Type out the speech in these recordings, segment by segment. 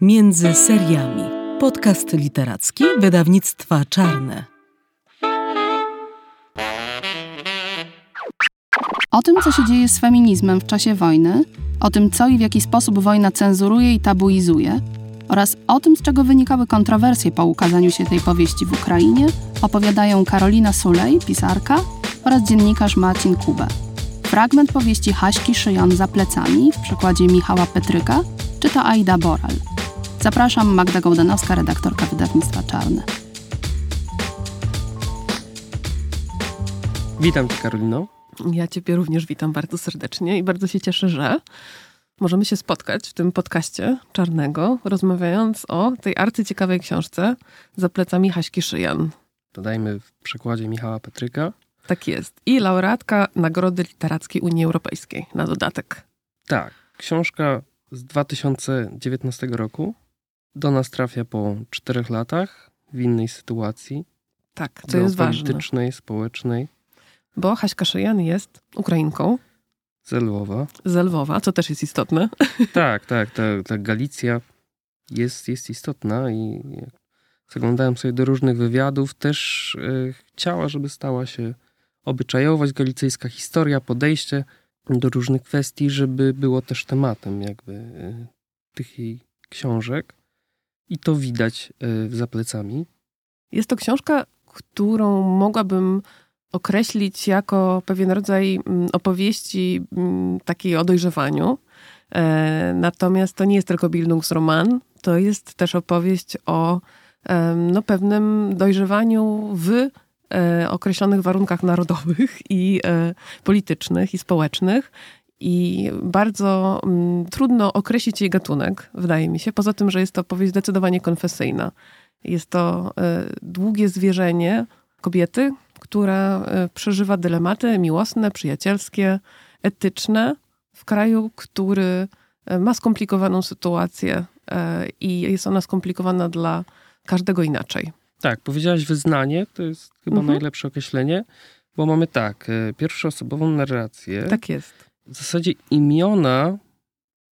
Między seriami. Podcast literacki wydawnictwa Czarne. O tym, co się dzieje z feminizmem w czasie wojny, o tym, co i w jaki sposób wojna cenzuruje i tabuizuje, oraz o tym, z czego wynikały kontrowersje po ukazaniu się tej powieści w Ukrainie, opowiadają Karolina Sulej, pisarka, oraz dziennikarz Marcin Kubę. Fragment powieści Haśki Szyjan za plecami w przekładzie Michała Petryka czyta Aida Boral. Zapraszam, Magda Gołdanowska, redaktorka wydawnictwa Czarne. Witam Cię, Karolino. Ja Ciebie również witam bardzo serdecznie i bardzo się cieszę, że możemy się spotkać w tym podcaście czarnego, rozmawiając o tej arcyciekawej książce za plecami Haśki Szyjan. Dodajmy w przekładzie Michała Petryka. Tak jest. I laureatka Nagrody Literackiej Unii Europejskiej na dodatek. Tak. Książka z 2019 roku. Do nas trafia po czterech latach w innej sytuacji. Tak, co jest ważne. politycznej, społecznej. Bo Haśka Szyjan jest Ukrainką. Z Lwowa. Z Lwowa, co też jest istotne. Tak, tak. Ta, ta Galicja jest, jest istotna i zaglądałem sobie do różnych wywiadów. Też y, chciała, żeby stała się obyczajowość galicyjska, historia, podejście do różnych kwestii, żeby było też tematem jakby y, tych jej książek. I to widać y, za plecami. Jest to książka, którą mogłabym określić jako pewien rodzaj mm, opowieści mm, takiej o dojrzewaniu. E, natomiast to nie jest tylko Bildungsroman, to jest też opowieść o no, pewnym dojrzewaniu w e, określonych warunkach narodowych i e, politycznych i społecznych. I bardzo mm, trudno określić jej gatunek, wydaje mi się. Poza tym, że jest to opowieść zdecydowanie konfesyjna. Jest to długie zwierzenie kobiety, która e, przeżywa dylematy miłosne, przyjacielskie, etyczne w kraju, który e, ma skomplikowaną sytuację i jest ona skomplikowana dla każdego inaczej. Tak, powiedziałaś wyznanie, to jest chyba mhm. najlepsze określenie, bo mamy tak, pierwszoosobową narrację. Tak jest. W zasadzie imiona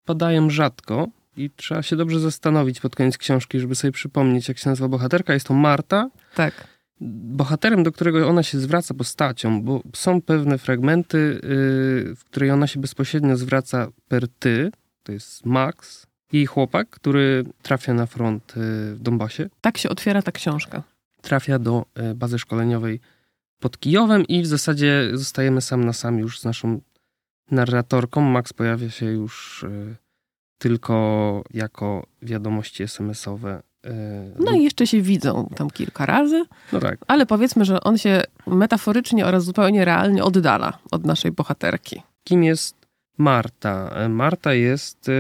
padają rzadko i trzeba się dobrze zastanowić pod koniec książki, żeby sobie przypomnieć, jak się nazywa bohaterka. Jest to Marta. Tak bohaterem, do którego ona się zwraca postacią, bo są pewne fragmenty, yy, w której ona się bezpośrednio zwraca per ty, to jest Max, jej chłopak, który trafia na front yy, w Donbasie. Tak się otwiera ta książka. Trafia do yy, bazy szkoleniowej pod Kijowem i w zasadzie zostajemy sam na sam już z naszą narratorką. Max pojawia się już y, tylko jako wiadomości SMS-owe E, no i jeszcze się widzą tam kilka razy. No tak. Ale powiedzmy, że on się metaforycznie oraz zupełnie realnie oddala od naszej bohaterki. Kim jest Marta? Marta jest, e,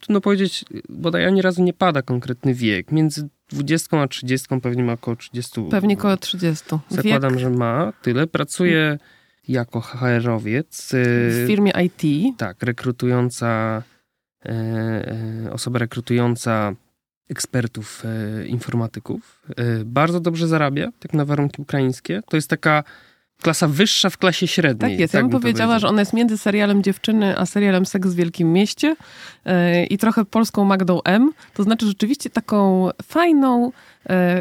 trudno powiedzieć, bodaj ani razu nie pada konkretny wiek. Między 20 a 30 pewnie ma około 30. Pewnie około 30. Zakładam, wiek. że ma tyle. Pracuje jako HR-owiec. W firmie IT. Tak, rekrutująca, osoba rekrutująca ekspertów, e, informatyków. E, bardzo dobrze zarabia, tak na warunki ukraińskie. To jest taka klasa wyższa w klasie średniej. Tak jest. Tak ja bym powiedziała, że ona jest między serialem Dziewczyny, a serialem Seks w Wielkim Mieście e, i trochę polską Magdą M. To znaczy rzeczywiście taką fajną,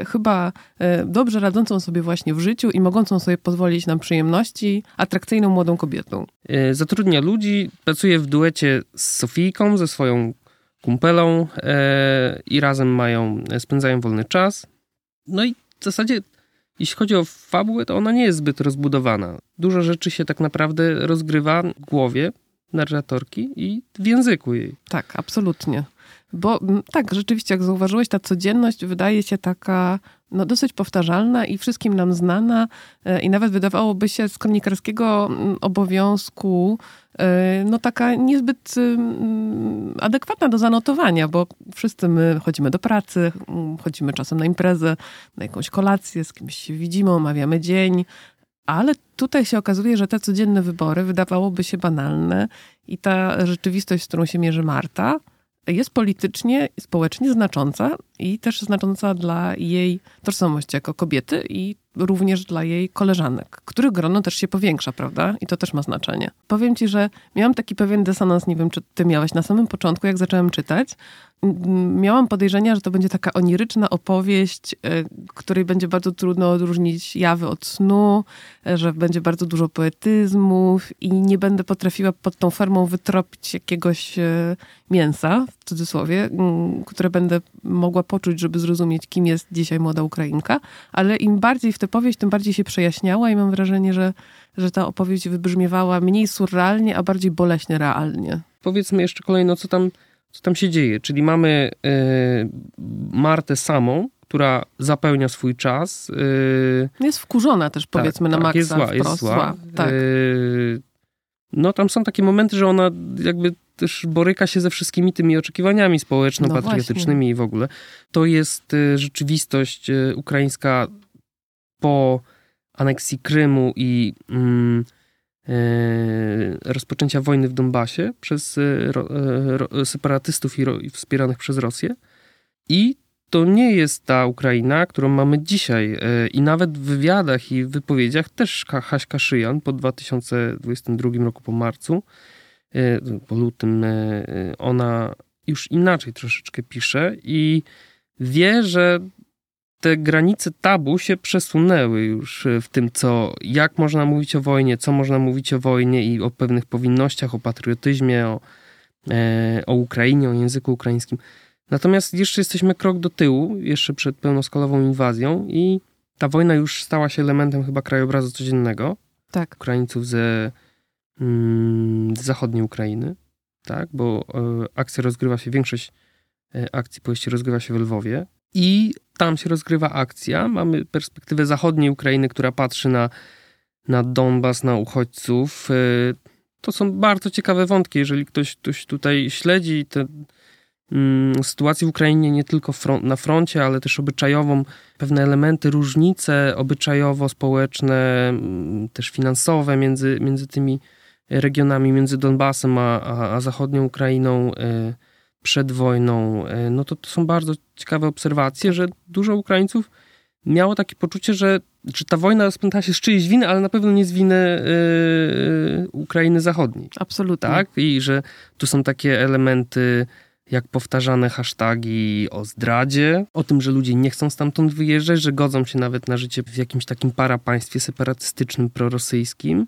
chyba dobrze radzącą sobie właśnie w życiu i mogącą sobie pozwolić na przyjemności, atrakcyjną młodą kobietą. Zatrudnia ludzi, pracuje w duecie z Sofijką, ze swoją kumpelą e, i razem mają, spędzają wolny czas. No i w zasadzie, jeśli chodzi o fabułę, to ona nie jest zbyt rozbudowana. Dużo rzeczy się tak naprawdę rozgrywa w głowie narratorki i w języku jej. Tak, absolutnie. Bo tak, rzeczywiście, jak zauważyłeś, ta codzienność wydaje się taka no, dosyć powtarzalna i wszystkim nam znana e, i nawet wydawałoby się z kronikarskiego obowiązku e, no taka niezbyt adekwatna do zanotowania, bo wszyscy my chodzimy do pracy, chodzimy czasem na imprezę, na jakąś kolację, z kimś się widzimy, omawiamy dzień, ale tutaj się okazuje, że te codzienne wybory wydawałoby się banalne i ta rzeczywistość, z którą się mierzy Marta, jest politycznie i społecznie znacząca i też znacząca dla jej tożsamości jako kobiety i również dla jej koleżanek, których grono też się powiększa, prawda? I to też ma znaczenie. Powiem ci, że miałam taki pewien dysonans, nie wiem, czy ty miałeś na samym początku, jak zacząłem czytać, miałam podejrzenia, że to będzie taka oniryczna opowieść, e, której będzie bardzo trudno odróżnić jawy od snu, e, że będzie bardzo dużo poetyzmów i nie będę potrafiła pod tą formą wytropić jakiegoś e, mięsa, w cudzysłowie, które będę mogła poczuć, żeby zrozumieć, kim jest dzisiaj młoda Ukrainka, ale im bardziej w tę powieść, tym bardziej się przejaśniała i mam wrażenie, że, że ta opowieść wybrzmiewała mniej surrealnie, a bardziej boleśnie realnie. Powiedzmy jeszcze kolejno, co tam co tam się dzieje. Czyli mamy y, Martę samą, która zapełnia swój czas. Y, jest wkurzona też, tak, powiedzmy, tak, na maksa. Jest zła, jest zła. Tak. Y, no tam są takie momenty, że ona jakby też boryka się ze wszystkimi tymi oczekiwaniami społeczno-patriotycznymi no i w ogóle. To jest rzeczywistość ukraińska po aneksji Krymu i mm, rozpoczęcia wojny w Donbasie przez e, e, separatystów i wspieranych przez Rosję. I to nie jest ta Ukraina, którą mamy dzisiaj. I nawet w wywiadach i wypowiedziach też Haśka Szyjan po 2022 roku, po marcu, po lutym, ona już inaczej troszeczkę pisze i wie, że te granice tabu się przesunęły już w tym, co, jak można mówić o wojnie, co można mówić o wojnie i o pewnych powinnościach, o patriotyzmie, o, e, o Ukrainie, o języku ukraińskim. Natomiast jeszcze jesteśmy krok do tyłu, jeszcze przed pełnoskalową inwazją i ta wojna już stała się elementem chyba krajobrazu codziennego. Tak. Ukraińców ze, mm, z zachodniej Ukrainy, tak, bo e, akcja rozgrywa się, większość e, akcji powieści rozgrywa się w Lwowie i tam się rozgrywa akcja. Mamy perspektywę zachodniej Ukrainy, która patrzy na, na Donbas, na uchodźców. Y, to są bardzo ciekawe wątki, jeżeli ktoś, ktoś tutaj śledzi tę mm, sytuację w Ukrainie nie tylko front, na froncie, ale też obyczajową, pewne elementy, różnice obyczajowo-społeczne, mm, też finansowe między, między tymi regionami, między Donbasem a, a, a zachodnią Ukrainą. Y, przed wojną, e, no to, to są bardzo ciekawe obserwacje, że dużo Ukraińców miało takie poczucie, że, że ta wojna rozpętała się z czyjejś winy, ale na pewno nie z winy yy, Ukrainy Zachodniej. Absolutnie. Tak? I że tu są takie elementy jak powtarzane hasztagi o zdradzie, o tym, że ludzie nie chcą stamtąd wyjeżdżać, że godzą się nawet na życie w jakimś takim parapaństwie separatystycznym, prorosyjskim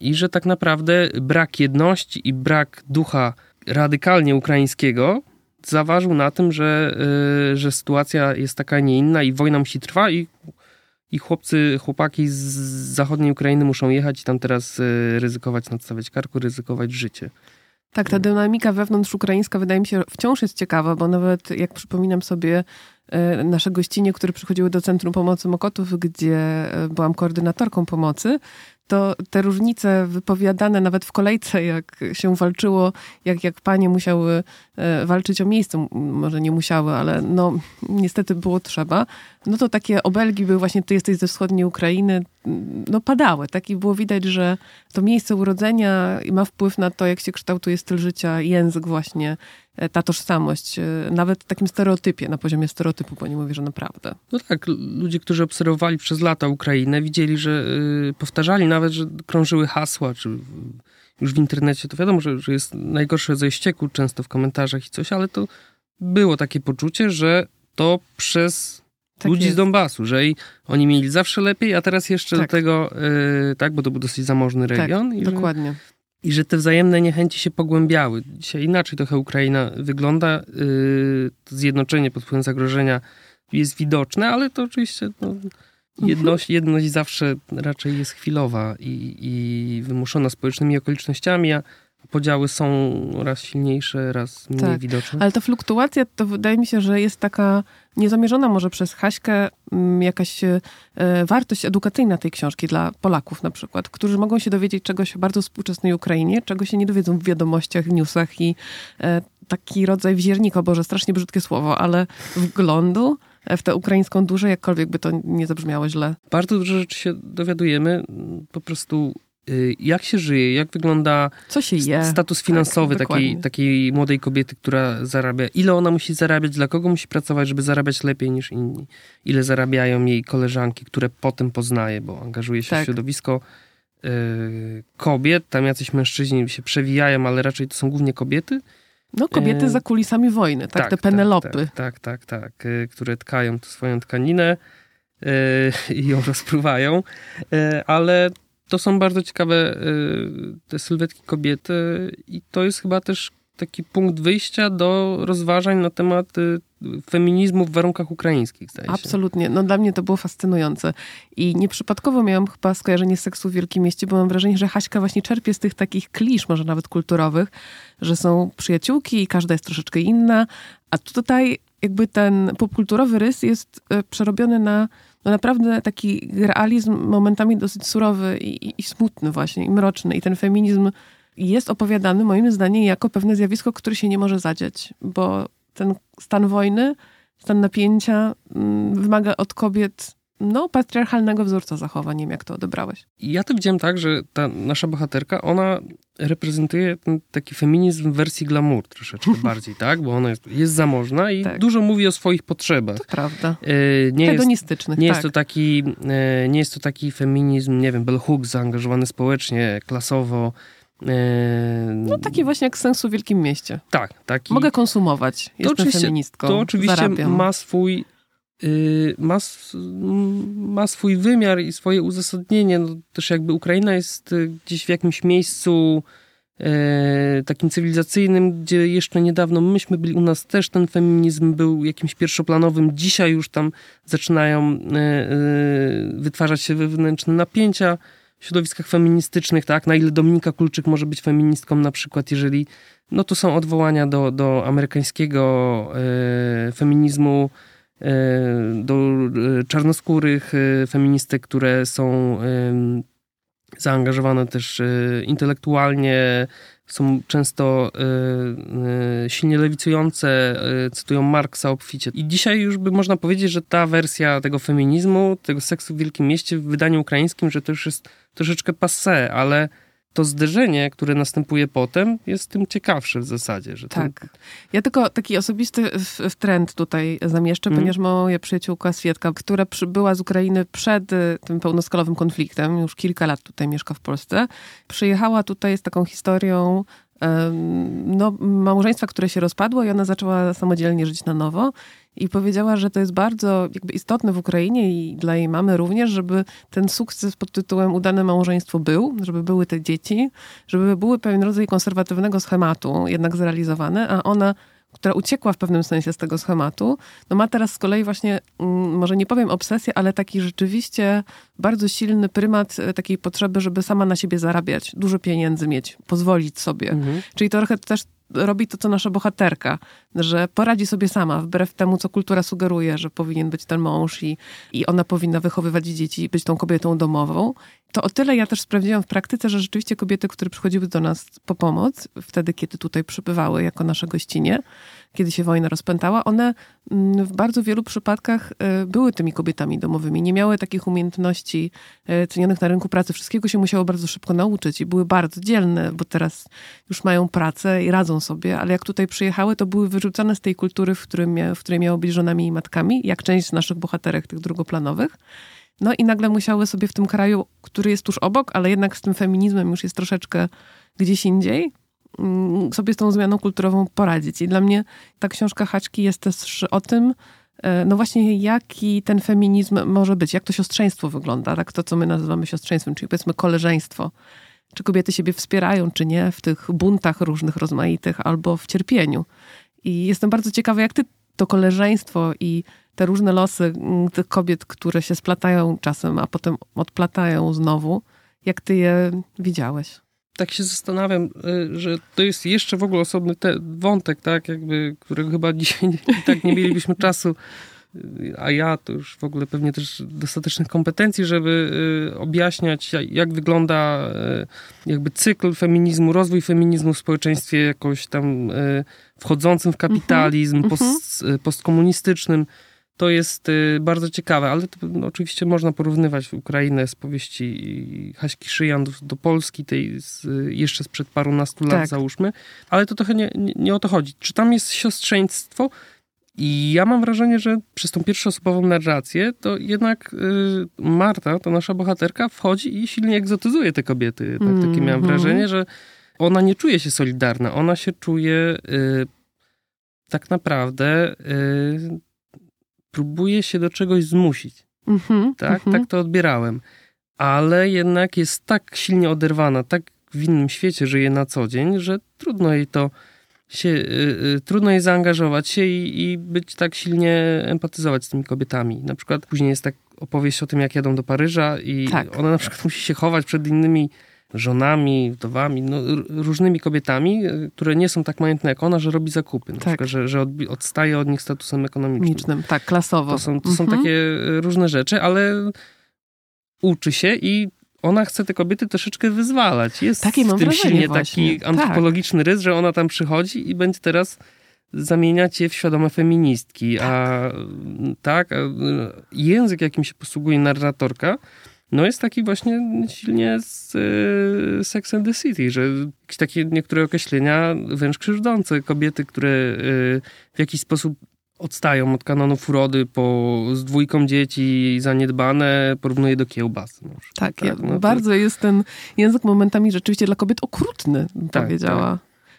i że tak naprawdę brak jedności i brak ducha radykalnie ukraińskiego zaważył na tym, że, y, że sytuacja jest taka, nie inna i wojna musi trwać i, i chłopcy, chłopaki z zachodniej Ukrainy muszą jechać i tam teraz y, ryzykować, nadstawiać karku, ryzykować życie. Tak, ta dynamika wewnątrz ukraińska wydaje mi się wciąż jest ciekawa, bo nawet jak przypominam sobie y, nasze gościnie, które przychodziły do Centrum Pomocy Mokotów, gdzie byłam koordynatorką pomocy, to te różnice wypowiadane nawet w kolejce, jak się walczyło, jak, jak panie musiały e, walczyć o miejsce, może nie musiały, ale no niestety było trzeba, no to takie obelgi były właśnie, ty jesteś ze wschodniej Ukrainy, no padały, tak? I było widać, że to miejsce urodzenia ma wpływ na to, jak się kształtuje styl życia, język właśnie, ta tożsamość, e, nawet w takim stereotypie, na poziomie stereotypu, bo nie mówię, że naprawdę. No tak, ludzie, którzy obserwowali przez lata Ukrainę, widzieli, że yy, powtarzali nawet, że krążyły hasła, czy już w internecie to wiadomo, że, że jest najgorsze ze ścieku często w komentarzach i coś, ale to było takie poczucie, że to przez tak ludzi jest. z Donbasu, że i oni mieli zawsze lepiej, a teraz jeszcze tak. do tego, yy, tak, bo to był dosyć zamożny tak, region. Tak, i dokładnie. Że, I że te wzajemne niechęci się pogłębiały. Dzisiaj inaczej trochę Ukraina wygląda. To zjednoczenie pod wpływem zagrożenia jest widoczne, ale to oczywiście no, jedność, jedność zawsze raczej jest chwilowa i, i wymuszona społecznymi okolicznościami, a podziały są raz silniejsze, raz mniej tak, widoczne. Ale ta fluktuacja to wydaje mi się, że jest taka niezamierzona może przez Haśkę mm, jakaś e, wartość edukacyjna tej książki dla Polaków na przykład, którzy mogą się dowiedzieć czegoś o bardzo współczesnej Ukrainie, czego się nie dowiedzą w wiadomościach, w newsach i e, taki rodzaj wziernika, Boże, strasznie brzydkie słowo, ale wglądu w tę ukraińską duszę, jakkolwiek by to nie zabrzmiało źle. Bardzo dużo rzeczy się dowiadujemy, po prostu jak się żyje, jak wygląda je? status tak, finansowy tak, takiej, takiej młodej kobiety, która zarabia, ile ona musi zarabiać, dla kogo musi pracować, żeby zarabiać lepiej niż inni, ile zarabiają jej koleżanki, które potem poznaje, bo angażuje się tak. w środowisko yy, kobiet, tam jacyś mężczyźni się przewijają, ale raczej to są głównie kobiety No, kobiety E, za kulisami wojny, tak? Te tak, Penelopy. Tak, tak, tak, tak, y, które tkają swoją tkaninę y, i ją rozpruwają, Y, ale to są bardzo ciekawe y, te sylwetki kobiety i to jest chyba też taki punkt wyjścia do rozważań na temat y, feminizmu w warunkach ukraińskich, zdaje się. Absolutnie. No dla mnie to było fascynujące. I nieprzypadkowo miałam chyba skojarzenie seksu w Wielkim Mieście, bo mam wrażenie, że Haśka właśnie czerpie z tych takich klisz, może nawet kulturowych, że są przyjaciółki i każda jest troszeczkę inna. A tutaj jakby ten popkulturowy rys jest e, przerobiony na no naprawdę taki realizm momentami dosyć surowy i, i, i smutny właśnie, i mroczny. I ten feminizm jest opowiadany moim zdaniem jako pewne zjawisko, które się nie może zadziać, bo ten stan wojny, stan napięcia mm, wymaga od kobiet no, patriarchalnego wzorca zachowań. Nie wiem, jak to odebrałeś. Ja to widziałem tak, że ta nasza bohaterka, ona reprezentuje ten taki feminizm w wersji glamour troszeczkę bardziej, tak? Bo ona jest, jest zamożna i Tak. dużo mówi o swoich potrzebach. To prawda. E, Nie jest, Hedonistycznych, nie, tak. jest to taki, e, nie jest to taki feminizm, nie wiem, bell hooks, zaangażowany społecznie, klasowo. e, No taki właśnie jak sens w Wielkim Mieście. Tak, taki. Mogę konsumować. Jestem oczywiście- feministką. to oczywiście Zarabiam. ma swój, ma, s- m, ma swój wymiar i swoje uzasadnienie. No, też jakby Ukraina jest y, gdzieś w jakimś miejscu e, takim cywilizacyjnym, gdzie jeszcze niedawno myśmy byli, u nas też ten feminizm był jakimś pierwszoplanowym. Dzisiaj już tam zaczynają e, e, wytwarzać się wewnętrzne napięcia w środowiskach feministycznych, tak? Na ile Dominika Kulczyk może być feministką na przykład, jeżeli no to są odwołania do, do amerykańskiego feminizmu, do e, czarnoskórych e, feministek, które są zaangażowane też e, intelektualnie, są często e, e, silnie lewicujące, e, cytują Marksa obficie. I dzisiaj już by można powiedzieć, że ta wersja tego feminizmu, tego seksu w Wielkim Mieście w wydaniu ukraińskim, że to już jest troszeczkę passé, ale to zderzenie, które następuje potem, jest tym ciekawsze w zasadzie. Że Tak. Ja tylko taki osobisty trend tutaj zamieszczę, Mhm. ponieważ moja przyjaciółka Swietka, która przybyła z Ukrainy przed y, tym pełnoskalowym konfliktem, już kilka lat tutaj mieszka w Polsce, przyjechała tutaj z taką historią no, małżeństwa, które się rozpadło i ona zaczęła samodzielnie żyć na nowo i powiedziała, że to jest bardzo jakby istotne w Ukrainie i dla jej mamy również, żeby ten sukces pod tytułem udane małżeństwo był, żeby były te dzieci, żeby były pewien rodzaj konserwatywnego schematu jednak zrealizowane, a ona, która uciekła w pewnym sensie z tego schematu, no ma teraz z kolei właśnie, mm, może nie powiem obsesję, ale taki rzeczywiście bardzo silny prymat e, takiej potrzeby, żeby sama na siebie zarabiać, dużo pieniędzy mieć, pozwolić sobie. Mhm. Czyli trochę też robi to, co nasza bohaterka, że poradzi sobie sama, wbrew temu, co kultura sugeruje, że powinien być ten mąż i, i ona powinna wychowywać dzieci, być tą kobietą domową. To o tyle ja też sprawdziłam w praktyce, że rzeczywiście kobiety, które przychodziły do nas po pomoc, wtedy, kiedy tutaj przybywały jako nasze gościnie, kiedy się wojna rozpętała, one mm, w bardzo wielu przypadkach e, były tymi kobietami domowymi. Nie miały takich umiejętności e, cenionych na rynku pracy. Wszystkiego się musiało bardzo szybko nauczyć i były bardzo dzielne, bo teraz już mają pracę i radzą sobie, ale jak tutaj przyjechały, to były wyrzucane z tej kultury, w, którym w której miały być żonami i matkami, jak część z naszych bohaterek, tych drugoplanowych. No i nagle musiały sobie w tym kraju, który jest tuż obok, ale jednak z tym feminizmem już jest troszeczkę gdzieś indziej, mm, sobie z tą zmianą kulturową poradzić. I dla mnie ta książka Haczki jest też o tym, e, no właśnie jaki ten feminizm może być, jak to siostrzeństwo wygląda, tak to, co my nazywamy siostrzeństwem, czyli powiedzmy koleżeństwo. Czy kobiety siebie wspierają, czy nie, w tych buntach różnych, rozmaitych, albo w cierpieniu. I jestem bardzo ciekawa, jak ty to koleżeństwo i te różne losy mm, tych kobiet, które się splatają czasem, a potem odplatają znowu, jak ty je widziałeś? tak się zastanawiam, y, że to jest jeszcze w ogóle osobny te, wątek, tak, jakby, którego chyba dzisiaj tak nie mielibyśmy czasu, a ja to już w ogóle pewnie też dostatecznych kompetencji, żeby y, objaśniać, jak, wygląda y, jakby cykl feminizmu, rozwój feminizmu w społeczeństwie jakoś tam y, wchodzącym w kapitalizm, Mhm, post, postkomunistycznym. To jest bardzo ciekawe, ale to, no, oczywiście można porównywać Ukrainę z powieści Haśki Szyjan do, do Polski, tej z, jeszcze sprzed parunastu lat, Tak. załóżmy. Ale to trochę nie, nie, nie o to chodzi. Czy tam jest siostrzeństwo? I ja mam wrażenie, że przez tą pierwszoosobową narrację, to jednak y, Marta, to nasza bohaterka, wchodzi i silnie egzotyzuje te kobiety. Tak, takie miałem Mhm. wrażenie, że ona nie czuje się solidarna, ona się czuje y, tak naprawdę y, próbuje się do czegoś zmusić. Mhm, Tak, mhm. tak to odbierałem. Ale jednak jest tak silnie oderwana, tak w innym świecie żyje na co dzień, że trudno jej to się, y, y, trudno jej zaangażować się i, i być tak silnie empatyzować z tymi kobietami. Na przykład później jest tak opowieść o tym, jak jadą do Paryża i Tak. ona na przykład musi się chować przed innymi żonami, wdowami, no, różnymi kobietami, y, które nie są tak majątne jak ona, że robi zakupy. Na Tak. przykład, że, że odstaje od nich statusem ekonomicznym. Micznym, tak, klasowo. To są, to są Mhm. takie e, różne rzeczy, ale uczy się i ona chce te kobiety troszeczkę wyzwalać. Jest Takie w tym silnie właśnie. taki antropologiczny rys, że ona tam przychodzi i będzie teraz zamieniać je w świadome feministki. A tak, a, język, jakim się posługuje narratorka, no jest taki właśnie silnie z e, Sex and the City, że takie niektóre określenia wręcz krzywdzące. Kobiety, które e, w jakiś sposób odstają od kanonów urody po, z dwójką dzieci zaniedbane, porównuje do kiełbas. No, Tak, tak, ja, no to- bardzo jest ten język momentami rzeczywiście dla kobiet okrutny, bym Tak, powiedziała.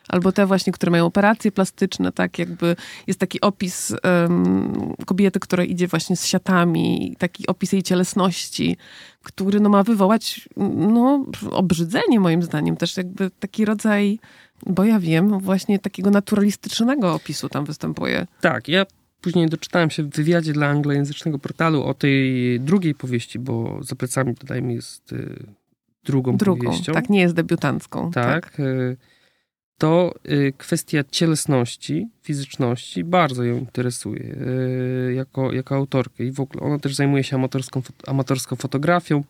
Albo te właśnie, które mają operacje plastyczne, tak jakby jest taki opis em, kobiety, która idzie właśnie z siatami, taki opis jej cielesności, który no, ma wywołać no, obrzydzenie moim zdaniem, też jakby taki rodzaj, bo ja wiem, właśnie takiego naturalistycznego opisu tam występuje. Tak, ja później doczytałem się w wywiadzie dla anglojęzycznego portalu o tej drugiej powieści, bo za plecami, dodajmy, jest y, drugą, Drugą, powieścią. tak, nie jest debiutancką. tak. y, To y, kwestia cielesności, fizyczności bardzo ją interesuje y, jako, jako autorkę i w ogóle ona też zajmuje się amatorską, amatorską fotografią.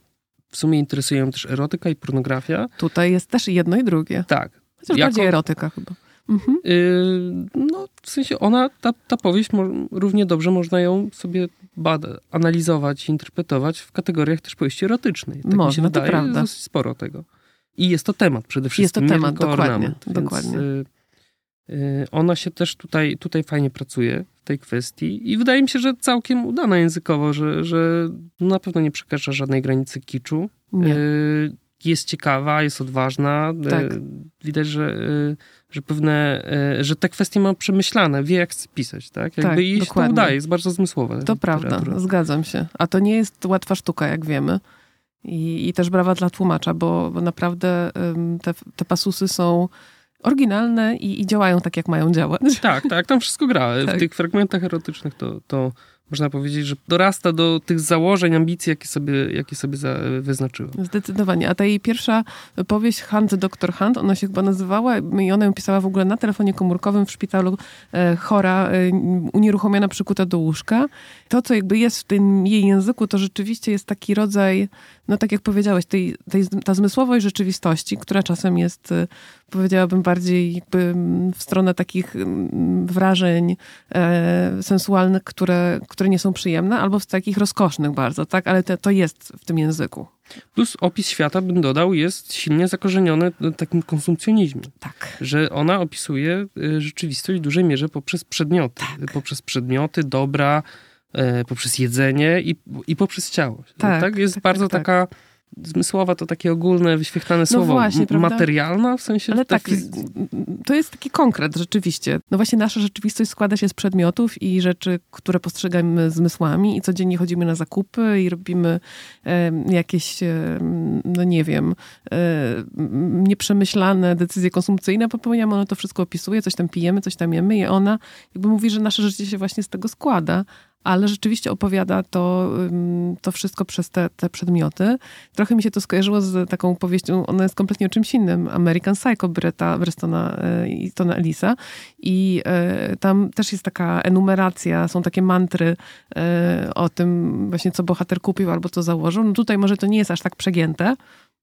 W sumie interesuje ją też erotyka i pornografia. Tutaj jest też jedno i drugie. Tak, Chociaż Jako- bardziej erotyka chyba. Mhm. Yy, no, w sensie ona, ta, ta powieść, mo, równie dobrze można ją sobie bada, analizować, interpretować w kategoriach też powieści erotycznej. Tak mi się Można, to wydaje, prawda. jest dosyć sporo tego. I jest to temat przede wszystkim, Jest to temat, dokładnie, ornament. Więc, dokładnie. yy, yy, ona się też tutaj, tutaj fajnie pracuje w tej kwestii i wydaje mi się, że całkiem udana językowo, że, że na pewno nie przekracza żadnej granicy kiczu. Nie. Jest ciekawa, jest odważna. y, Tak. Widać, że, y, że pewne, y, że te kwestie ma przemyślane, wie jak chce pisać, tak? Jakby Tak, i się to dokładnie. udaje, jest bardzo zmysłowe. To prawda, zgadzam się. A to nie jest łatwa sztuka, jak wiemy. I, i też brawa dla tłumacza, bo, bo naprawdę te, te pasusy są oryginalne i, i działają tak, jak mają działać. Tak, tak, tam wszystko gra. Tak. W tych fragmentach erotycznych to, to można powiedzieć, że dorasta do tych założeń, ambicji, jakie sobie, jakie sobie za, wyznaczyła. Zdecydowanie. A ta jej pierwsza powieść, Hunt, Dr. Hunt, ona się chyba nazywała i ona ją pisała w ogóle na telefonie komórkowym w szpitalu e, chora, e, unieruchomiona, przykuta do łóżka. To, co jakby jest w tym jej języku, to rzeczywiście jest taki rodzaj, no tak jak powiedziałeś, tej, tej, ta zmysłowość rzeczywistości, która czasem jest, e, powiedziałabym, bardziej jakby mm, w stronę takich mm, wrażeń e, sensualnych, które, które nie są przyjemne, albo w takich rozkosznych bardzo, tak? Ale te, to jest w tym języku. Plus opis świata, bym dodał, jest silnie zakorzeniony w takim konsumpcjonizmie. Tak. że ona opisuje y, rzeczywistość w dużej mierze poprzez przedmioty. Tak. Poprzez przedmioty, dobra, e, poprzez jedzenie i, i poprzez ciało. Tak, Jest tak, bardzo tak, tak. taka zmysłowa, to takie ogólne, wyświetlane słowo. właśnie, prawda? Materialna, w sensie Ale tak, to jest taki konkret rzeczywiście. No właśnie nasza rzeczywistość składa się z przedmiotów i rzeczy, które postrzegamy zmysłami i codziennie chodzimy na zakupy i robimy e, jakieś, e, no nie wiem, e, nieprzemyślane decyzje konsumpcyjne popełniamy, ona to wszystko opisuje, coś tam pijemy, coś tam jemy i ona jakby mówi, że nasze życie się właśnie z tego składa. Ale rzeczywiście opowiada to, to wszystko przez te, te przedmioty. Trochę mi się to skojarzyło z taką powieścią, ona jest kompletnie o czymś innym. American Psycho Bretta Brestona e, i Tona Elisa. I e, tam też jest taka enumeracja, są takie mantry e, o tym właśnie, co bohater kupił albo co założył. No tutaj może to nie jest aż tak przegięte,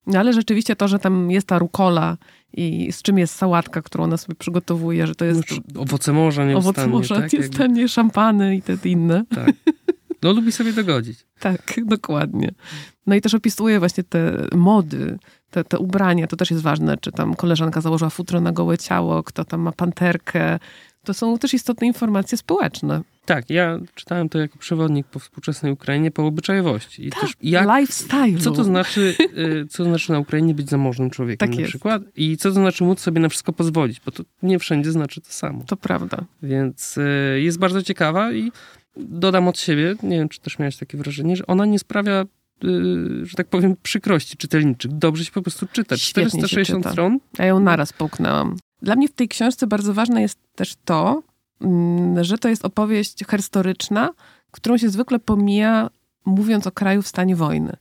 no ale rzeczywiście to, że tam jest ta rukola i z czym jest sałatka, którą ona sobie przygotowuje, że to jest no, owoce morza nieustannie. owoc morza, tak? Jakby- nieustannie szampany i te inne. tak. No lubi sobie dogodzić. Tak, dokładnie. No i też opisuje właśnie te mody, te, te ubrania, to też jest ważne, czy tam koleżanka założyła futro na gołe ciało, kto tam ma panterkę, to są też istotne informacje społeczne. Tak, ja czytałem to jako przewodnik po współczesnej Ukrainie, po obyczajowości. I tak, też jak, lifestyle. Co to znaczy, y, co to znaczy na Ukrainie być zamożnym człowiekiem Tak na jest. przykład i co to znaczy móc sobie na wszystko pozwolić, bo to nie wszędzie znaczy to samo. To prawda. Więc y, jest bardzo ciekawa i dodam od siebie, nie wiem, czy też miałeś takie wrażenie, że ona nie sprawia, y, że tak powiem, przykrości czytelniczych. Dobrze się po prostu czyta. Świetnie się 460 czyta. stron. Ja ją naraz połknęłam. Dla mnie w tej książce bardzo ważne jest też to, mm, że to jest opowieść historyczna, którą się zwykle pomija, mówiąc o kraju w stanie wojny.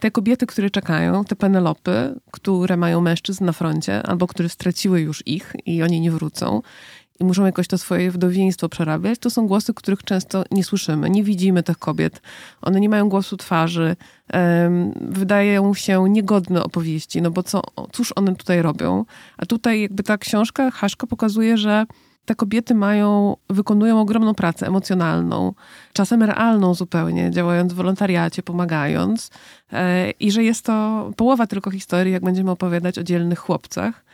Te kobiety, które czekają, te Penelopy, które mają mężczyzn na froncie, albo które straciły już ich i oni nie wrócą i muszą jakoś to swoje wdowieństwo przerabiać, to są głosy, których często nie słyszymy. Nie widzimy tych kobiet. One nie mają głosu twarzy. wydają się niegodne opowieści, no bo co, cóż one tutaj robią? A tutaj jakby ta książka, Haszka pokazuje, że te kobiety mają, wykonują ogromną pracę emocjonalną, czasem realną zupełnie, działając w wolontariacie, pomagając. E, I że jest to połowa tylko historii, jak będziemy opowiadać o dzielnych chłopcach,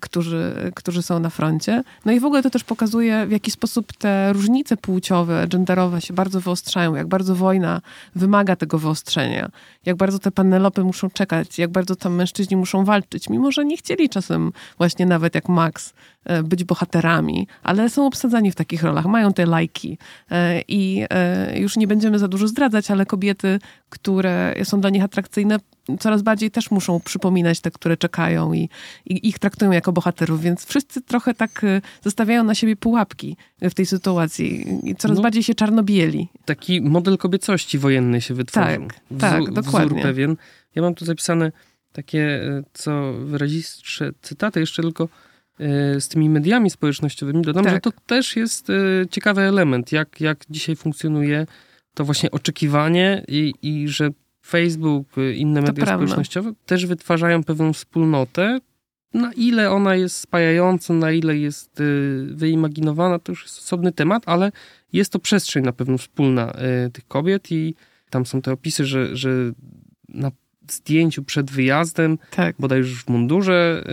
którzy, którzy są na froncie. No i w ogóle to też pokazuje, w jaki sposób te różnice płciowe, genderowe się bardzo wyostrzają, jak bardzo wojna wymaga tego wyostrzenia, jak bardzo te panelopy muszą czekać, jak bardzo tam mężczyźni muszą walczyć, mimo że nie chcieli czasem właśnie nawet jak Max e, być bohaterami, ale są obsadzani w takich rolach, mają te lajki E, i e, już nie będziemy za dużo zdradzać, ale kobiety, które są dla nich atrakcyjne, coraz bardziej też muszą przypominać te, które czekają i, i ich traktują jako bohaterów, więc wszyscy trochę tak e, zostawiają na siebie pułapki w tej sytuacji i coraz No. bardziej się czarnobieli. Taki model kobiecości wojennej się wytworzył. Tak, tak, dokładnie. Wzór pewien. Ja mam tu zapisane takie, e, co wyrazistsze cytaty, jeszcze tylko e, z tymi mediami społecznościowymi. Dodam, Tak. że to też jest e, ciekawy element, jak, jak dzisiaj funkcjonuje to właśnie oczekiwanie i, i że Facebook, e, inne To media prawda. społecznościowe też wytwarzają pewną wspólnotę. Na ile ona jest spajająca, na ile jest wyimaginowana, to już jest osobny temat, ale jest to przestrzeń na pewno wspólna tych kobiet i tam są te opisy, że, że na zdjęciu przed wyjazdem, Tak. bodaj już w mundurze,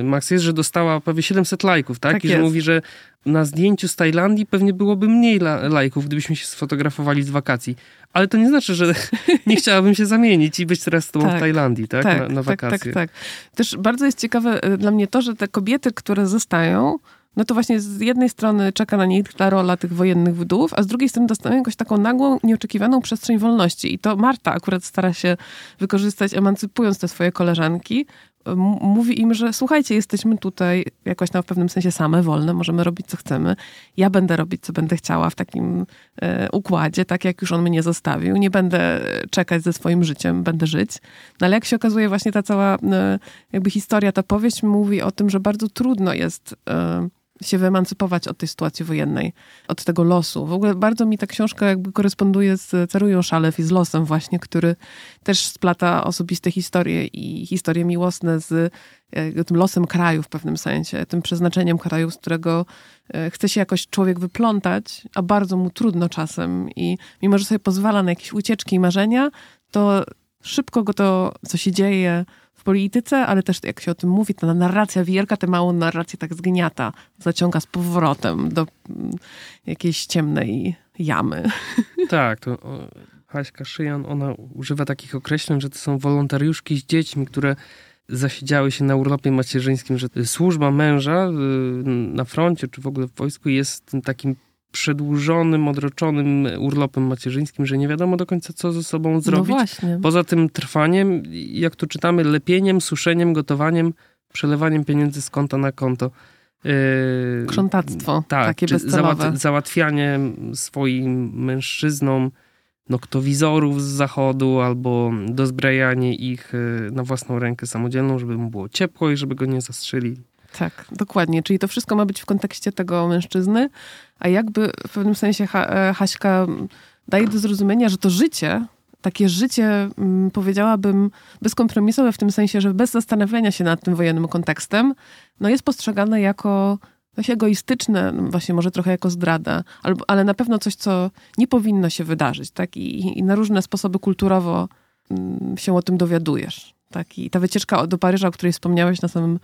y, Max jest, że dostała prawie 700 lajków, tak? Tak I że jest. mówi, że na zdjęciu z Tajlandii pewnie byłoby mniej la- lajków, gdybyśmy się sfotografowali z wakacji. Ale to nie znaczy, że nie chciałabym się zamienić i być teraz z tobą w Tak. Tajlandii, tak? Tak, na, na tak, wakacje. tak, tak. Też bardzo jest ciekawe e, dla mnie to, że te kobiety, które zostają, no to właśnie z jednej strony czeka na nich ta rola tych wojennych wdów, a z drugiej strony dostają jakąś taką nagłą, nieoczekiwaną przestrzeń wolności. I to Marta akurat stara się wykorzystać, emancypując te swoje koleżanki. M- Mówi im, że słuchajcie, jesteśmy tutaj jakoś tam w pewnym sensie same, wolne, możemy robić co chcemy. Ja będę robić, co będę chciała w takim e, układzie, tak jak już on mnie zostawił. Nie będę czekać ze swoim życiem, będę żyć. No ale jak się okazuje, właśnie ta cała e, jakby historia, ta powieść mówi o tym, że bardzo trudno jest e, się wyemancypować od tej sytuacji wojennej, od tego losu. W ogóle bardzo mi ta książka jakby koresponduje z Carują Szalew i z losem właśnie, który też splata osobiste historie i historie miłosne z e, tym losem kraju w pewnym sensie, tym przeznaczeniem kraju, z którego e, chce się jakoś człowiek wyplątać, a bardzo mu trudno czasem i mimo, że sobie pozwala na jakieś ucieczki i marzenia, to szybko go to, co się dzieje polityce, ale też jak się o tym mówi, ta narracja wielka, tę małą narrację tak zgniata, zaciąga z powrotem do mm, jakiejś ciemnej jamy. Tak, to Haśka Szyjan, ona używa takich określeń, że to są wolontariuszki z dziećmi, które zasiedziały się na urlopie macierzyńskim, że służba męża y, na froncie, czy w ogóle w wojsku jest takim przedłużonym, odroczonym urlopem macierzyńskim, że nie wiadomo do końca, co ze sobą No zrobić. właśnie. Poza tym trwaniem, jak tu czytamy, lepieniem, suszeniem, gotowaniem, przelewaniem pieniędzy z konta na konto. Yy, Krzątactwo, tak, takie bezcelowe. załat- załatwianie swoim mężczyznom noktowizorów z zachodu albo dozbrajanie ich yy, na własną rękę samodzielną, żeby mu było ciepło i żeby go nie zastrzelili. Tak, dokładnie. Czyli to wszystko ma być w kontekście tego mężczyzny, a jakby w pewnym sensie ha e, Haśka daje do zrozumienia, że to życie, takie życie, mm, powiedziałabym, bezkompromisowe w tym sensie, że bez zastanawiania się nad tym wojennym kontekstem, no jest postrzegane jako dość egoistyczne, no właśnie może trochę jako zdrada, albo, ale na pewno coś, co nie powinno się wydarzyć, tak? I, i na różne sposoby kulturowo mm, się o tym dowiadujesz. Tak, i ta wycieczka do Paryża, o której wspomniałeś na samym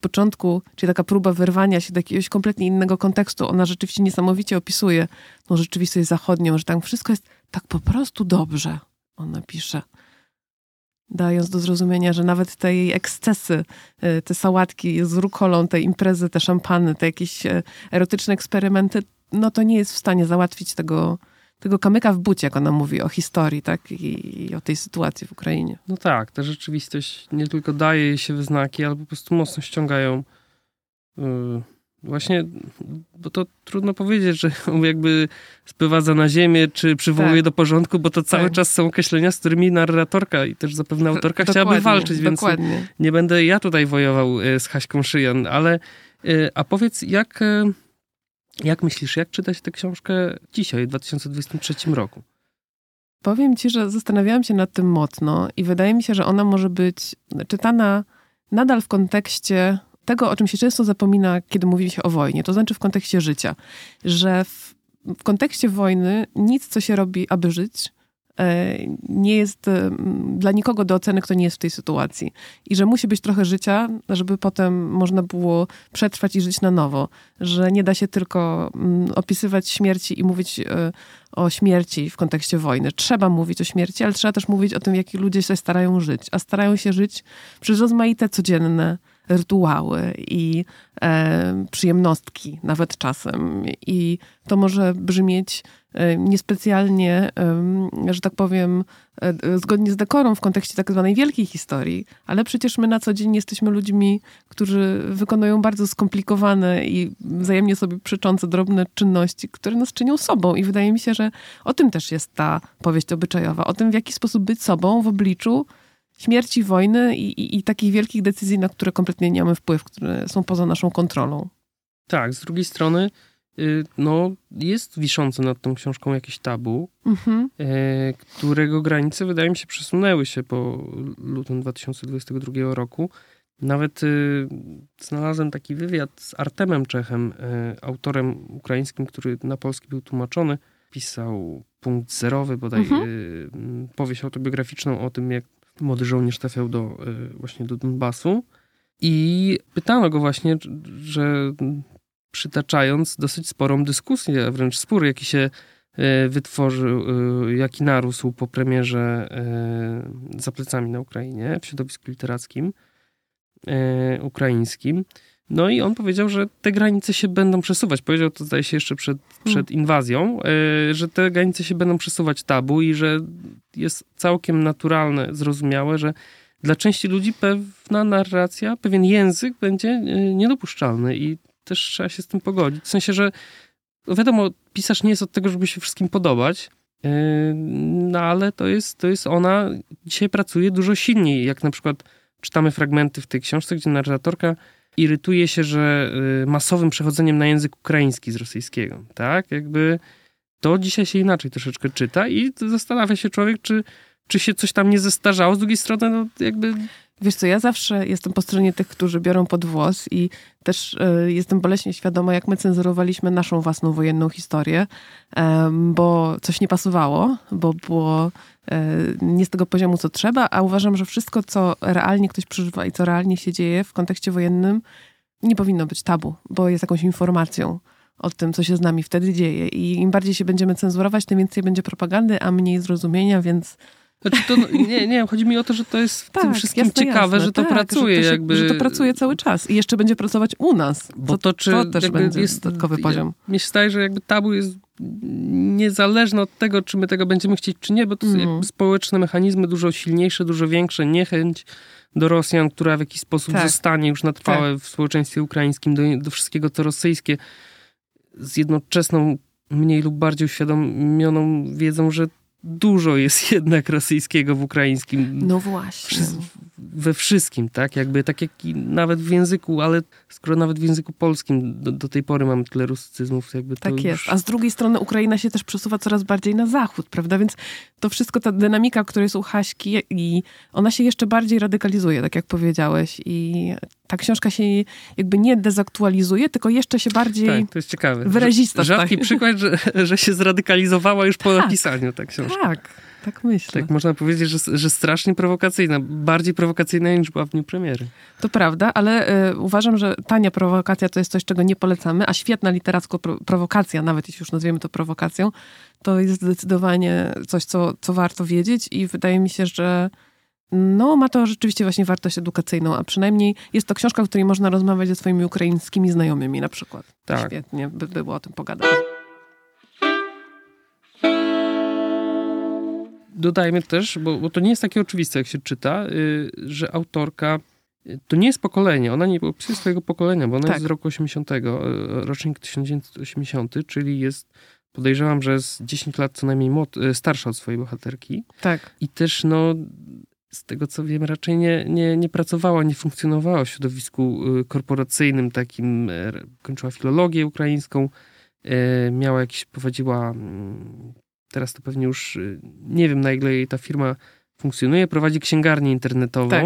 początku, czyli taka próba wyrwania się do jakiegoś kompletnie innego kontekstu, ona rzeczywiście niesamowicie opisuje tą rzeczywistość zachodnią, że tam wszystko jest tak po prostu dobrze, ona pisze. Dając do zrozumienia, że nawet te jej ekscesy, y, te sałatki z rukolą, te imprezy, te szampany, te jakieś e, erotyczne eksperymenty, no to nie jest w stanie załatwić tego, tego kamyka w bucie, jak ona mówi o historii, tak? I, I, o tej sytuacji w Ukrainie. No tak, ta rzeczywistość nie tylko daje jej się wyznaki, ale po prostu mocno ściągają yy, właśnie, bo to trudno powiedzieć, że jakby sprowadza na ziemię, czy przywołuje tak. do porządku, bo to cały tak. czas są określenia, z którymi narratorka i też zapewne autorka dokładnie, chciałaby walczyć, więc dokładnie. nie będę ja tutaj wojował y, z Haśką Szyjan, ale y, a powiedz, jak y, jak myślisz, jak czytać tę książkę dzisiaj, w 2023 roku? Powiem ci, że zastanawiałam się nad tym mocno i wydaje mi się, że ona może być czytana nadal w kontekście tego, o czym się często zapomina, kiedy mówi się o wojnie, to znaczy w kontekście życia, że w, w kontekście wojny nic, co się robi, aby żyć, nie jest e, dla nikogo do oceny, kto nie jest w tej sytuacji. I że musi być trochę życia, żeby potem można było przetrwać i żyć na nowo. Że nie da się tylko opisywać śmierci i mówić e, o śmierci w kontekście wojny. Trzeba mówić o śmierci, ale trzeba też mówić o tym, jaki ludzie się starają żyć. A starają się żyć przez rozmaite codzienne rytuały i e, przyjemnostki, nawet czasem. I to może brzmieć e, niespecjalnie, że tak powiem, e, zgodnie z dekorą w kontekście tak zwanej wielkiej historii, ale przecież my na co dzień jesteśmy ludźmi, którzy wykonują bardzo skomplikowane i wzajemnie sobie przeczące drobne czynności, które nas czynią sobą. I wydaje mi się, że o tym też jest ta powieść obyczajowa, o tym, w jaki sposób być sobą w obliczu śmierci, wojny i, i, i, takich wielkich decyzji, na które kompletnie nie mamy wpływ, które są poza naszą kontrolą. Tak, z drugiej strony y, no, jest wiszące nad tą książką jakieś tabu, mhm. E, którego granice wydaje mi się przesunęły się po lutym 2022 roku. Nawet y, znalazłem taki wywiad z Artemem Czechem, e, autorem ukraińskim, który na polski był tłumaczony. Pisał punkt zerowy, bodaj mhm. Y, powieść autobiograficzną o tym, jak młody żołnierz trafiał do, e, właśnie do Donbasu i pytano go właśnie, że przytaczając dosyć sporą dyskusję, wręcz spór, jaki się e, wytworzył, e, jaki narósł po premierze za plecami na Ukrainie w środowisku literackim ukraińskim. No i on powiedział, że te granice się będą przesuwać. Powiedział to, zdaje się, jeszcze przed, hmm. przed inwazją, e, że te granice się będą przesuwać tabu i że jest całkiem naturalne, zrozumiałe, że dla części ludzi pewna narracja, pewien język będzie e, niedopuszczalny i też trzeba się z tym pogodzić. W sensie, że no wiadomo, pisarz nie jest od tego, żeby się wszystkim podobać, e, no ale to jest, to jest ona, dzisiaj pracuje dużo silniej, jak na przykład czytamy fragmenty w tej książce, gdzie narratorka irytuje się, że y, masowym przechodzeniem na język ukraiński z rosyjskiego, tak? Jakby to dzisiaj się inaczej troszeczkę czyta i zastanawia się człowiek, czy, czy się coś tam nie zestarzało. Z drugiej strony, no jakby Wiesz co, ja zawsze jestem po stronie tych, którzy biorą pod włos i też y, jestem boleśnie świadoma, jak my cenzurowaliśmy naszą własną wojenną historię, y, bo coś nie pasowało, bo było nie z tego poziomu, co trzeba, a uważam, że wszystko, co realnie ktoś przeżywa i co realnie się dzieje w kontekście wojennym, nie powinno być tabu, bo jest jakąś informacją o tym, co się z nami wtedy dzieje. I im bardziej się będziemy cenzurować, tym więcej będzie propagandy, a mniej zrozumienia, więc znaczy to, nie, nie, chodzi mi o to, że to jest w tak, tym wszystkim jasne, ciekawe, jasne, że to tak, pracuje. Że to, się, jakby... że to pracuje cały czas i jeszcze będzie pracować u nas. Bo to, czy to też będzie jest dodatkowy poziom. Mi się zdaje, że jakby tabu jest niezależne od tego, czy my tego będziemy chcieć, czy nie, bo to mm. są społeczne mechanizmy dużo silniejsze, dużo większe, niechęć do Rosjan, która w jakiś sposób tak. zostanie już na trwałe tak. w społeczeństwie ukraińskim, do, do wszystkiego, co rosyjskie, z jednoczesną, mniej lub bardziej uświadomioną wiedzą, że dużo jest jednak rosyjskiego w ukraińskim. No właśnie. We wszystkim, tak? Jakby tak jak nawet w języku, ale skoro nawet w języku polskim do, do tej pory mamy tyle rusycyzmów, jakby Tak już... jest. A z drugiej strony Ukraina się też przesuwa coraz bardziej na zachód, prawda? Więc to wszystko, ta dynamika, która jest u Haśki i ona się jeszcze bardziej radykalizuje, tak jak powiedziałeś. I ta książka się jakby nie dezaktualizuje, tylko jeszcze się bardziej tak, to jest ciekawe. wyrazista. Rzadki przykład, że, że się zradykalizowała już po tak, napisaniu ta książka. Tak, tak myślę. Tak można powiedzieć, że, że strasznie prowokacyjna. Bardziej prowokacyjna niż była w dniu premiery. To prawda, ale y, uważam, że tania prowokacja to jest coś, czego nie polecamy, a świetna literacko pro, prowokacja, nawet jeśli już nazwiemy to prowokacją, to jest zdecydowanie coś, co, co warto wiedzieć i wydaje mi się, że no, ma to rzeczywiście właśnie wartość edukacyjną, a przynajmniej jest to książka, w której można rozmawiać ze swoimi ukraińskimi znajomymi na przykład. Tak. Świetnie by było o tym pogadać. Dodajmy też, bo, bo to nie jest takie oczywiste, jak się czyta, y, że autorka y, to nie jest pokolenie, ona nie opisuje swojego pokolenia, bo ona Tak. jest z roku 80, y, rocznik 1980, czyli jest, podejrzewam, że jest 10 lat co najmniej y, starsza od swojej bohaterki. Tak. I też, no, z tego co wiem, raczej nie, nie, nie pracowała, nie funkcjonowała w środowisku korporacyjnym takim. Kończyła filologię ukraińską, miała jakieś, prowadziła, mm, teraz to pewnie już y, nie wiem na ile jej ta firma funkcjonuje, prowadzi księgarnię internetową Tak.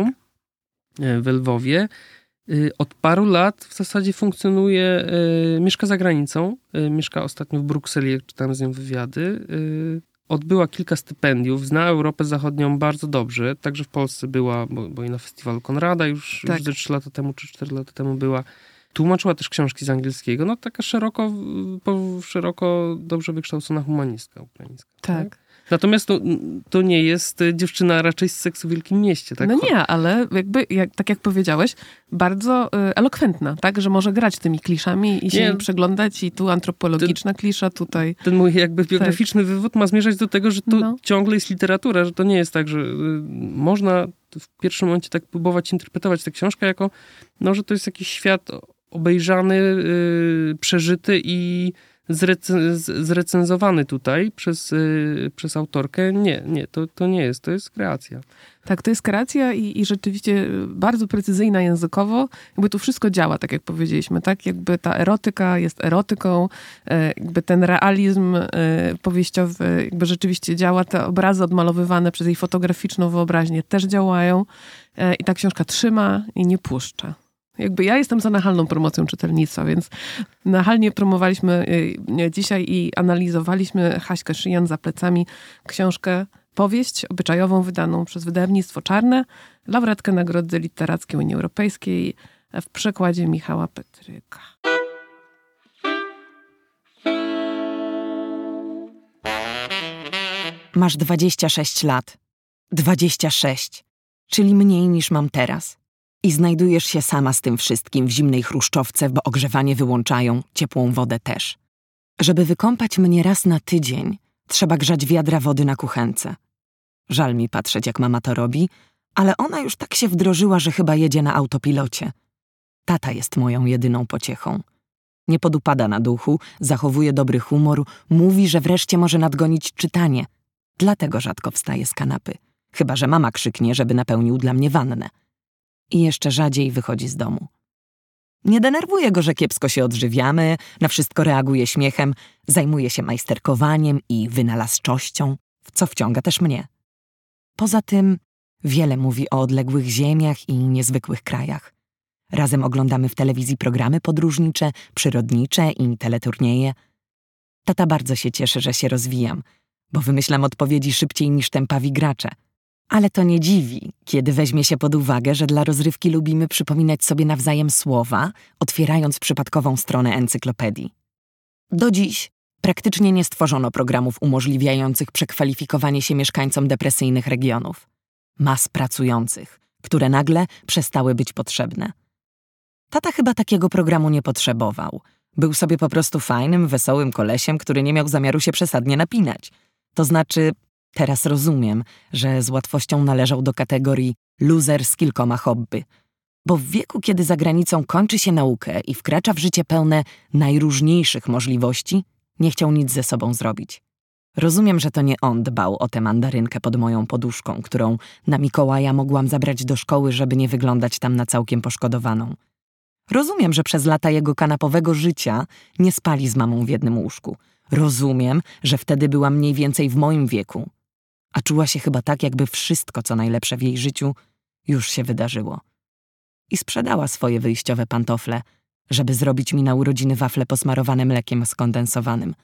e, w Lwowie. Y, Od paru lat w zasadzie funkcjonuje, e, mieszka za granicą, mieszka ostatnio w Brukseli, jak czytałem z nią wywiady. y, odbyła kilka stypendiów, zna Europę Zachodnią bardzo dobrze, także w Polsce była, bo, bo i na festiwalu Konrada już, Tak. już ze 3 lata temu czy 4 lata temu była. Tłumaczyła też książki z angielskiego. No taka szeroko, po, szeroko dobrze wykształcona humanistka ukraińska. Tak. Natomiast to, to nie jest y, dziewczyna raczej z seksu w Wielkim Mieście. Tak? No nie, ale jakby, jak, tak jak powiedziałeś, bardzo y, elokwentna, tak? Że może grać tymi kliszami i się Nie. im przyglądać i tu antropologiczna klisza, tutaj... Ten mój jakby biograficzny wywód ma zmierzać do tego, że to No. ciągle jest literatura, że to nie jest tak, że y, można w pierwszym momencie tak próbować interpretować tę książkę jako, no, że to jest jakiś świat obejrzany, y, przeżyty i zrecenzowany tutaj przez, y, przez autorkę. Nie, nie, to, to nie jest, to jest kreacja. Tak, to jest kreacja i, i rzeczywiście bardzo precyzyjna językowo. Jakby tu wszystko działa, tak jak powiedzieliśmy, tak? Jakby ta erotyka jest erotyką, e, jakby ten realizm powieściowy jakby rzeczywiście działa. Te obrazy odmalowywane przez jej fotograficzną wyobraźnię też działają i ta książka trzyma i nie puszcza. Jakby ja jestem za nachalną promocją czytelnictwa, więc nachalnie promowaliśmy e, dzisiaj i analizowaliśmy Haśkę Szyjan za plecami książkę powieść obyczajową wydaną przez wydawnictwo Czarne, laureatkę Nagrody Literackiej Unii Europejskiej w przekładzie Michała Petryka. Masz 26 lat. 26, czyli mniej niż mam teraz. I znajdujesz się sama z tym wszystkim w zimnej chruszczowce, bo ogrzewanie wyłączają, ciepłą wodę też. Żeby wykąpać mnie raz na tydzień, trzeba grzać wiadra wody na kuchence. Żal mi patrzeć, jak mama to robi, ale ona już tak się wdrożyła, że chyba jedzie na autopilocie. Tata jest moją jedyną pociechą. Nie podupada na duchu, zachowuje dobry humor, mówi, że wreszcie może nadgonić czytanie. Dlatego rzadko wstaje z kanapy. Chyba, że mama krzyknie, żeby napełnił dla mnie wannę. I jeszcze rzadziej wychodzi z domu. Nie denerwuje go, że kiepsko się odżywiamy, na wszystko reaguje śmiechem, zajmuje się majsterkowaniem i wynalazczością, w co wciąga też mnie. Poza tym wiele mówi o odległych ziemiach i niezwykłych krajach. Razem oglądamy w telewizji programy podróżnicze, przyrodnicze i teleturnieje. Tata bardzo się cieszy, że się rozwijam, bo wymyślam odpowiedzi szybciej niż tempawi gracze. Ale to nie dziwi, kiedy weźmie się pod uwagę, że dla rozrywki lubimy przypominać sobie nawzajem słowa, otwierając przypadkową stronę encyklopedii. Do dziś praktycznie nie stworzono programów umożliwiających przekwalifikowanie się mieszkańcom depresyjnych regionów. Mas pracujących, które nagle przestały być potrzebne. Tata chyba takiego programu nie potrzebował. Był sobie po prostu fajnym, wesołym kolesiem, który nie miał zamiaru się przesadnie napinać. To znaczy, teraz rozumiem, że z łatwością należał do kategorii loser z kilkoma hobby. Bo w wieku, kiedy za granicą kończy się naukę i wkracza w życie pełne najróżniejszych możliwości, nie chciał nic ze sobą zrobić. Rozumiem, że to nie on dbał o tę mandarynkę pod moją poduszką, którą na Mikołaja mogłam zabrać do szkoły, żeby nie wyglądać tam na całkiem poszkodowaną. Rozumiem, że przez lata jego kanapowego życia nie spali z mamą w jednym łóżku. Rozumiem, że wtedy była mniej więcej w moim wieku. A czuła się chyba tak, jakby wszystko, co najlepsze w jej życiu, już się wydarzyło. I sprzedała swoje wyjściowe pantofle, żeby zrobić mi na urodziny wafle posmarowane mlekiem skondensowanym.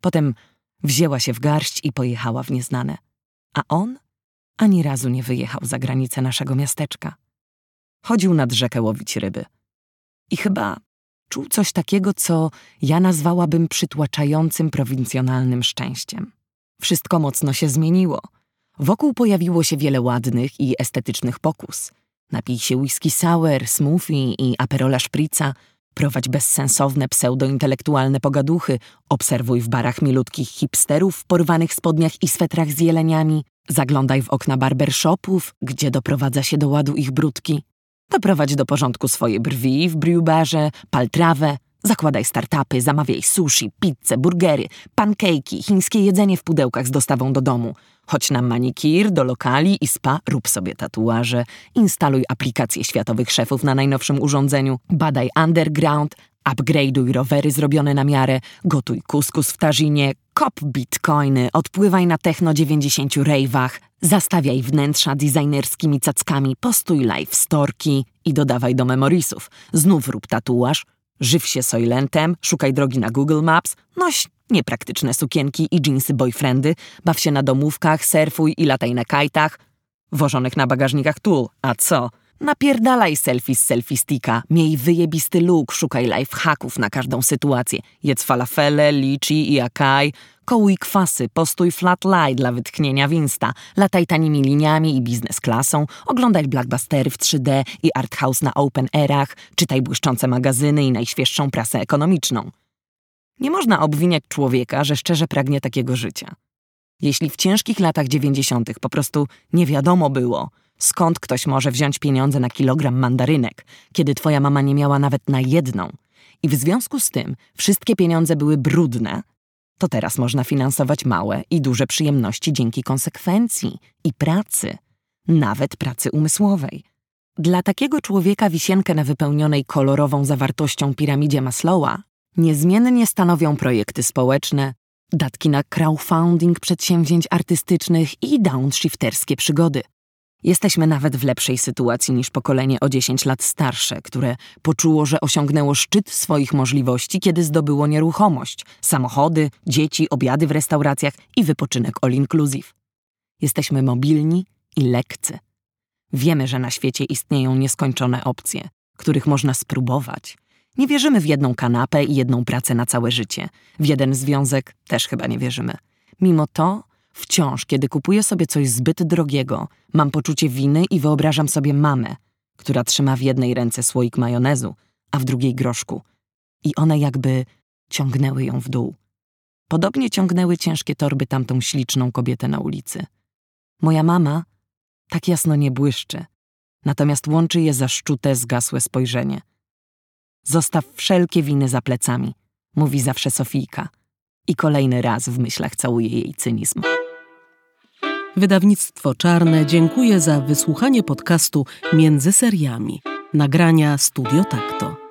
Potem wzięła się w garść i pojechała w nieznane. A on ani razu nie wyjechał za granicę naszego miasteczka. Chodził nad rzekę łowić ryby. I chyba czuł coś takiego, co ja nazwałabym przytłaczającym prowincjonalnym szczęściem. Wszystko mocno się zmieniło. Wokół pojawiło się wiele ładnych i estetycznych pokus. Napij się whisky sour, smoothie i aperola szprica, prowadź bezsensowne pseudointelektualne pogaduchy, obserwuj w barach milutkich hipsterów w porwanych spodniach i swetrach z jeleniami, zaglądaj w okna barbershopów, gdzie doprowadza się do ładu ich brudki. Doprowadź do porządku swoje brwi w briubarze, pal trawę, zakładaj startupy, zamawiaj sushi, pizzę, burgery, pankejki, chińskie jedzenie w pudełkach z dostawą do domu. Chodź na manikir, do lokali i spa, rób sobie tatuaże, instaluj aplikacje światowych szefów na najnowszym urządzeniu, badaj underground, upgrade'uj rowery zrobione na miarę, gotuj kuskus w tazinie, kop bitcoiny, odpływaj na techno 90 rave'ach, zastawiaj wnętrza designerskimi cackami, postuj live storki i dodawaj do memorisów. Znów rób tatuaż, żyw się Soilentem, szukaj drogi na Google Maps, noś niepraktyczne sukienki i dżinsy boyfriendy, baw się na domówkach, surfuj i lataj na kajtach, wożonych na bagażnikach tul. A co? Napierdalaj selfie z selfie sticka, miej wyjebisty look, szukaj lifehacków na każdą sytuację. Jedz falafele, lichi i akaj, kołuj kwasy, postój flat lie dla wytchnienia w Insta, lataj tanimi liniami i biznes klasą, oglądaj blockbustery w 3D i arthouse na open airach, czytaj błyszczące magazyny i najświeższą prasę ekonomiczną. Nie można obwiniać człowieka, że szczerze pragnie takiego życia. Jeśli w ciężkich latach dziewięćdziesiątych po prostu nie wiadomo było, skąd ktoś może wziąć pieniądze na kilogram mandarynek, kiedy twoja mama nie miała nawet na jedną, i w związku z tym wszystkie pieniądze były brudne, to teraz można finansować małe i duże przyjemności dzięki konsekwencji i pracy, nawet pracy umysłowej. Dla takiego człowieka wisienkę na wypełnionej kolorową zawartością piramidzie Maslowa niezmiennie stanowią projekty społeczne, datki na crowdfunding przedsięwzięć artystycznych i downshifterskie przygody. Jesteśmy nawet w lepszej sytuacji niż pokolenie o 10 lat starsze, które poczuło, że osiągnęło szczyt swoich możliwości, kiedy zdobyło nieruchomość, samochody, dzieci, obiady w restauracjach i wypoczynek all inclusive. Jesteśmy mobilni i lekcy. Wiemy, że na świecie istnieją nieskończone opcje, których można spróbować. Nie wierzymy w jedną kanapę i jedną pracę na całe życie. W jeden związek też chyba nie wierzymy. Mimo to Wciąż, kiedy kupuję sobie coś zbyt drogiego, mam poczucie winy i wyobrażam sobie mamę, która trzyma w jednej ręce słoik majonezu, a w drugiej groszku. I one jakby ciągnęły ją w dół. Podobnie ciągnęły ciężkie torby tamtą śliczną kobietę na ulicy. Moja mama tak jasno nie błyszczy, natomiast łączy je zaszczute, zgasłe spojrzenie. Zostaw wszelkie winy za plecami, mówi zawsze Sofijka. I kolejny raz w myślach całuje jej cynizm. Wydawnictwo Czarne dziękuję za wysłuchanie podcastu Między seriami. Nagrania Studio Takto.